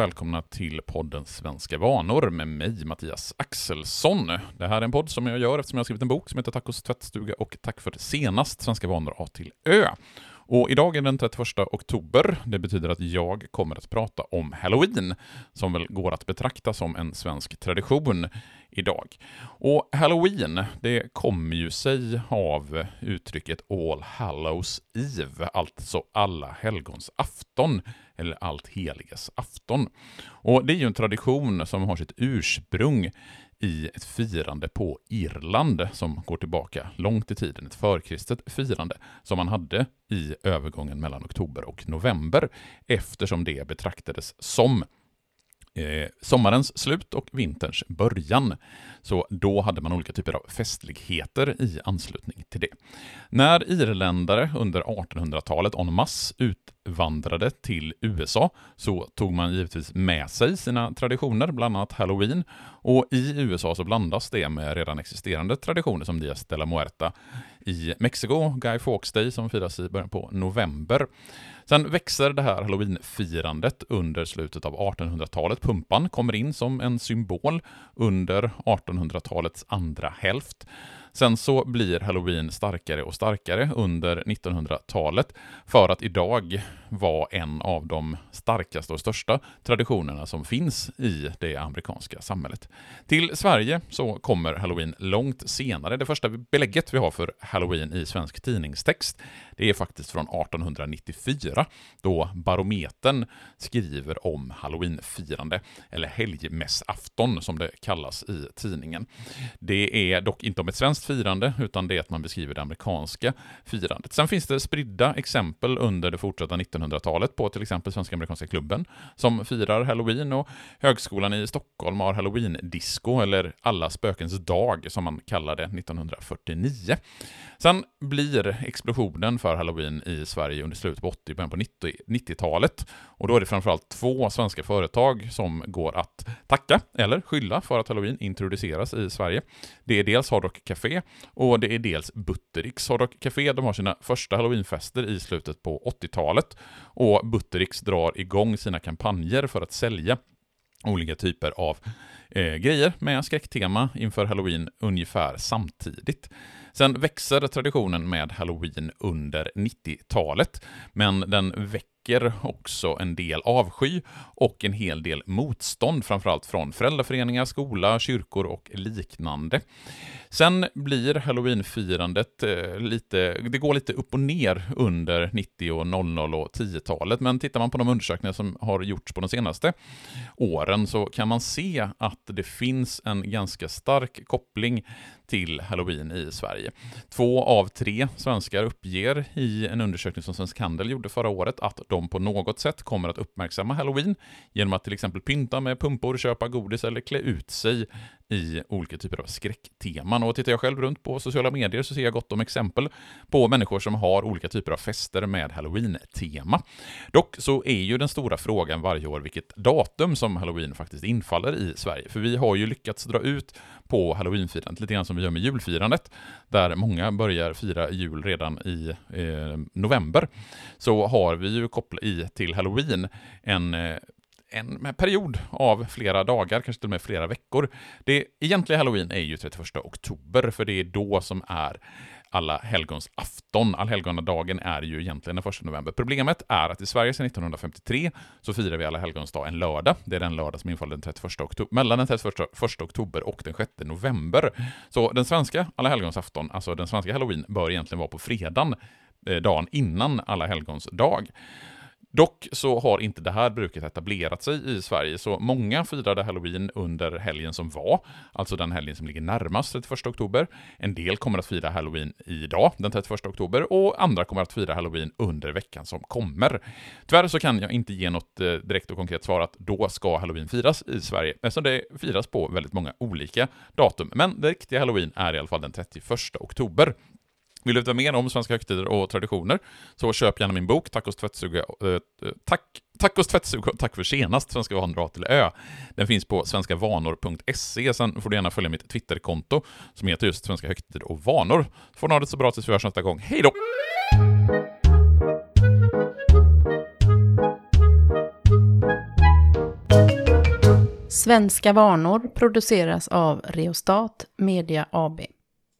välkomna till podden Svenska vanor med mig, Mattias Axelsson. Det här är en podd som jag gör eftersom jag har skrivit en bok som heter Tacos tvättstuga och Tack för senast, Svenska vanor A till Ö. Och idag är den 31 oktober. Det betyder att jag kommer att prata om Halloween, som väl går att betrakta som en svensk tradition idag. Och Halloween, det kommer ju sig av uttrycket All Hallows Eve, alltså alla helgons afton, eller allt heligas afton. Och det är ju en tradition som har sitt ursprung i ett firande på Irland som går tillbaka långt i tiden, ett förkristet firande som man hade i övergången mellan oktober och november eftersom det betraktades som eh, sommarens slut och vinterns början. Så då hade man olika typer av festligheter i anslutning till det. När irländare under 1800-talet en masse utvandrade till USA så tog man givetvis med sig sina traditioner, bland annat halloween. Och i USA så blandas det med redan existerande traditioner som Dias de la Muerta i Mexiko, Guy Fawkes Day som firas i början på november. Sen växer det här halloweenfirandet under slutet av 1800-talet. Pumpan kommer in som en symbol under 1800-talets andra hälft. Sen så blir halloween starkare och starkare under 1900-talet för att idag vara en av de starkaste och största traditionerna som finns i det amerikanska samhället. Till Sverige så kommer halloween långt senare. Det första belägget vi har för halloween i svensk tidningstext det är faktiskt från 1894 då Barometern skriver om halloweenfirande, eller helgmässafton som det kallas i tidningen. Det är dock inte om ett svenskt firande, utan det är att man beskriver det amerikanska firandet. Sen finns det spridda exempel under det fortsatta 1900-talet på till exempel Svenska Amerikanska Klubben som firar halloween och Högskolan i Stockholm har halloween-disco, eller Alla spökens dag som man kallar det, 1949. Sen blir explosionen för halloween i Sverige under slutet på 80 början på 90-talet. Och då är det framförallt två svenska företag som går att tacka, eller skylla, för att halloween introduceras i Sverige. Det är dels Hard Rock Café och det är dels Buttericks. Hardrock Café de har sina första halloweenfester i slutet på 80-talet och Buttericks drar igång sina kampanjer för att sälja olika typer av eh, grejer med skräcktema inför halloween ungefär samtidigt. Sen växer traditionen med halloween under 90-talet, men den växer väcker också en del avsky och en hel del motstånd, framförallt från föräldraföreningar, skola, kyrkor och liknande. Sen blir halloweenfirandet eh, lite, det går lite upp och ner under 90 och 00 och 10-talet, men tittar man på de undersökningar som har gjorts på de senaste åren så kan man se att det finns en ganska stark koppling till halloween i Sverige. Två av tre svenskar uppger i en undersökning som Svensk Handel gjorde förra året att de på något sätt kommer att uppmärksamma halloween genom att till exempel pynta med pumpor, köpa godis eller klä ut sig i olika typer av skräckteman. Och tittar jag själv runt på sociala medier så ser jag gott om exempel på människor som har olika typer av fester med halloween-tema. Dock så är ju den stora frågan varje år vilket datum som halloween faktiskt infaller i Sverige. För vi har ju lyckats dra ut på halloweenfirandet lite grann som vi gör med julfirandet, där många börjar fira jul redan i eh, november. Så har vi ju kopplat i till halloween en eh, en period av flera dagar, kanske till och med flera veckor. Det egentliga halloween är ju 31 oktober, för det är då som är alla helgons afton. Allhelgonadagen är ju egentligen den 1 november. Problemet är att i Sverige sedan 1953 så firar vi alla helgons dag en lördag. Det är den lördag som infaller den 31 oktober, mellan den 31 oktober och den 6 november. Så den svenska alla helgons afton, alltså den svenska halloween, bör egentligen vara på fredagen, eh, dagen innan alla helgons dag. Dock så har inte det här bruket etablerat sig i Sverige, så många firade halloween under helgen som var, alltså den helgen som ligger närmast 31 oktober. En del kommer att fira halloween idag, den 31 oktober, och andra kommer att fira halloween under veckan som kommer. Tyvärr så kan jag inte ge något eh, direkt och konkret svar att då ska halloween firas i Sverige, eftersom det firas på väldigt många olika datum. Men det riktiga halloween är i alla fall den 31 oktober. Vill du veta mer om svenska högtider och traditioner så köp gärna min bok Tacos tvättsuga, eh, tack, Tacos tvättstuga tack för senast, Svenska vanor A till Ö. Den finns på svenskavanor.se, sen får du gärna följa mitt Twitterkonto som heter just Svenska högtider och vanor. Får ni ha det så bra tills vi hörs nästa gång. Hej då! Svenska vanor produceras av Reostat Media AB.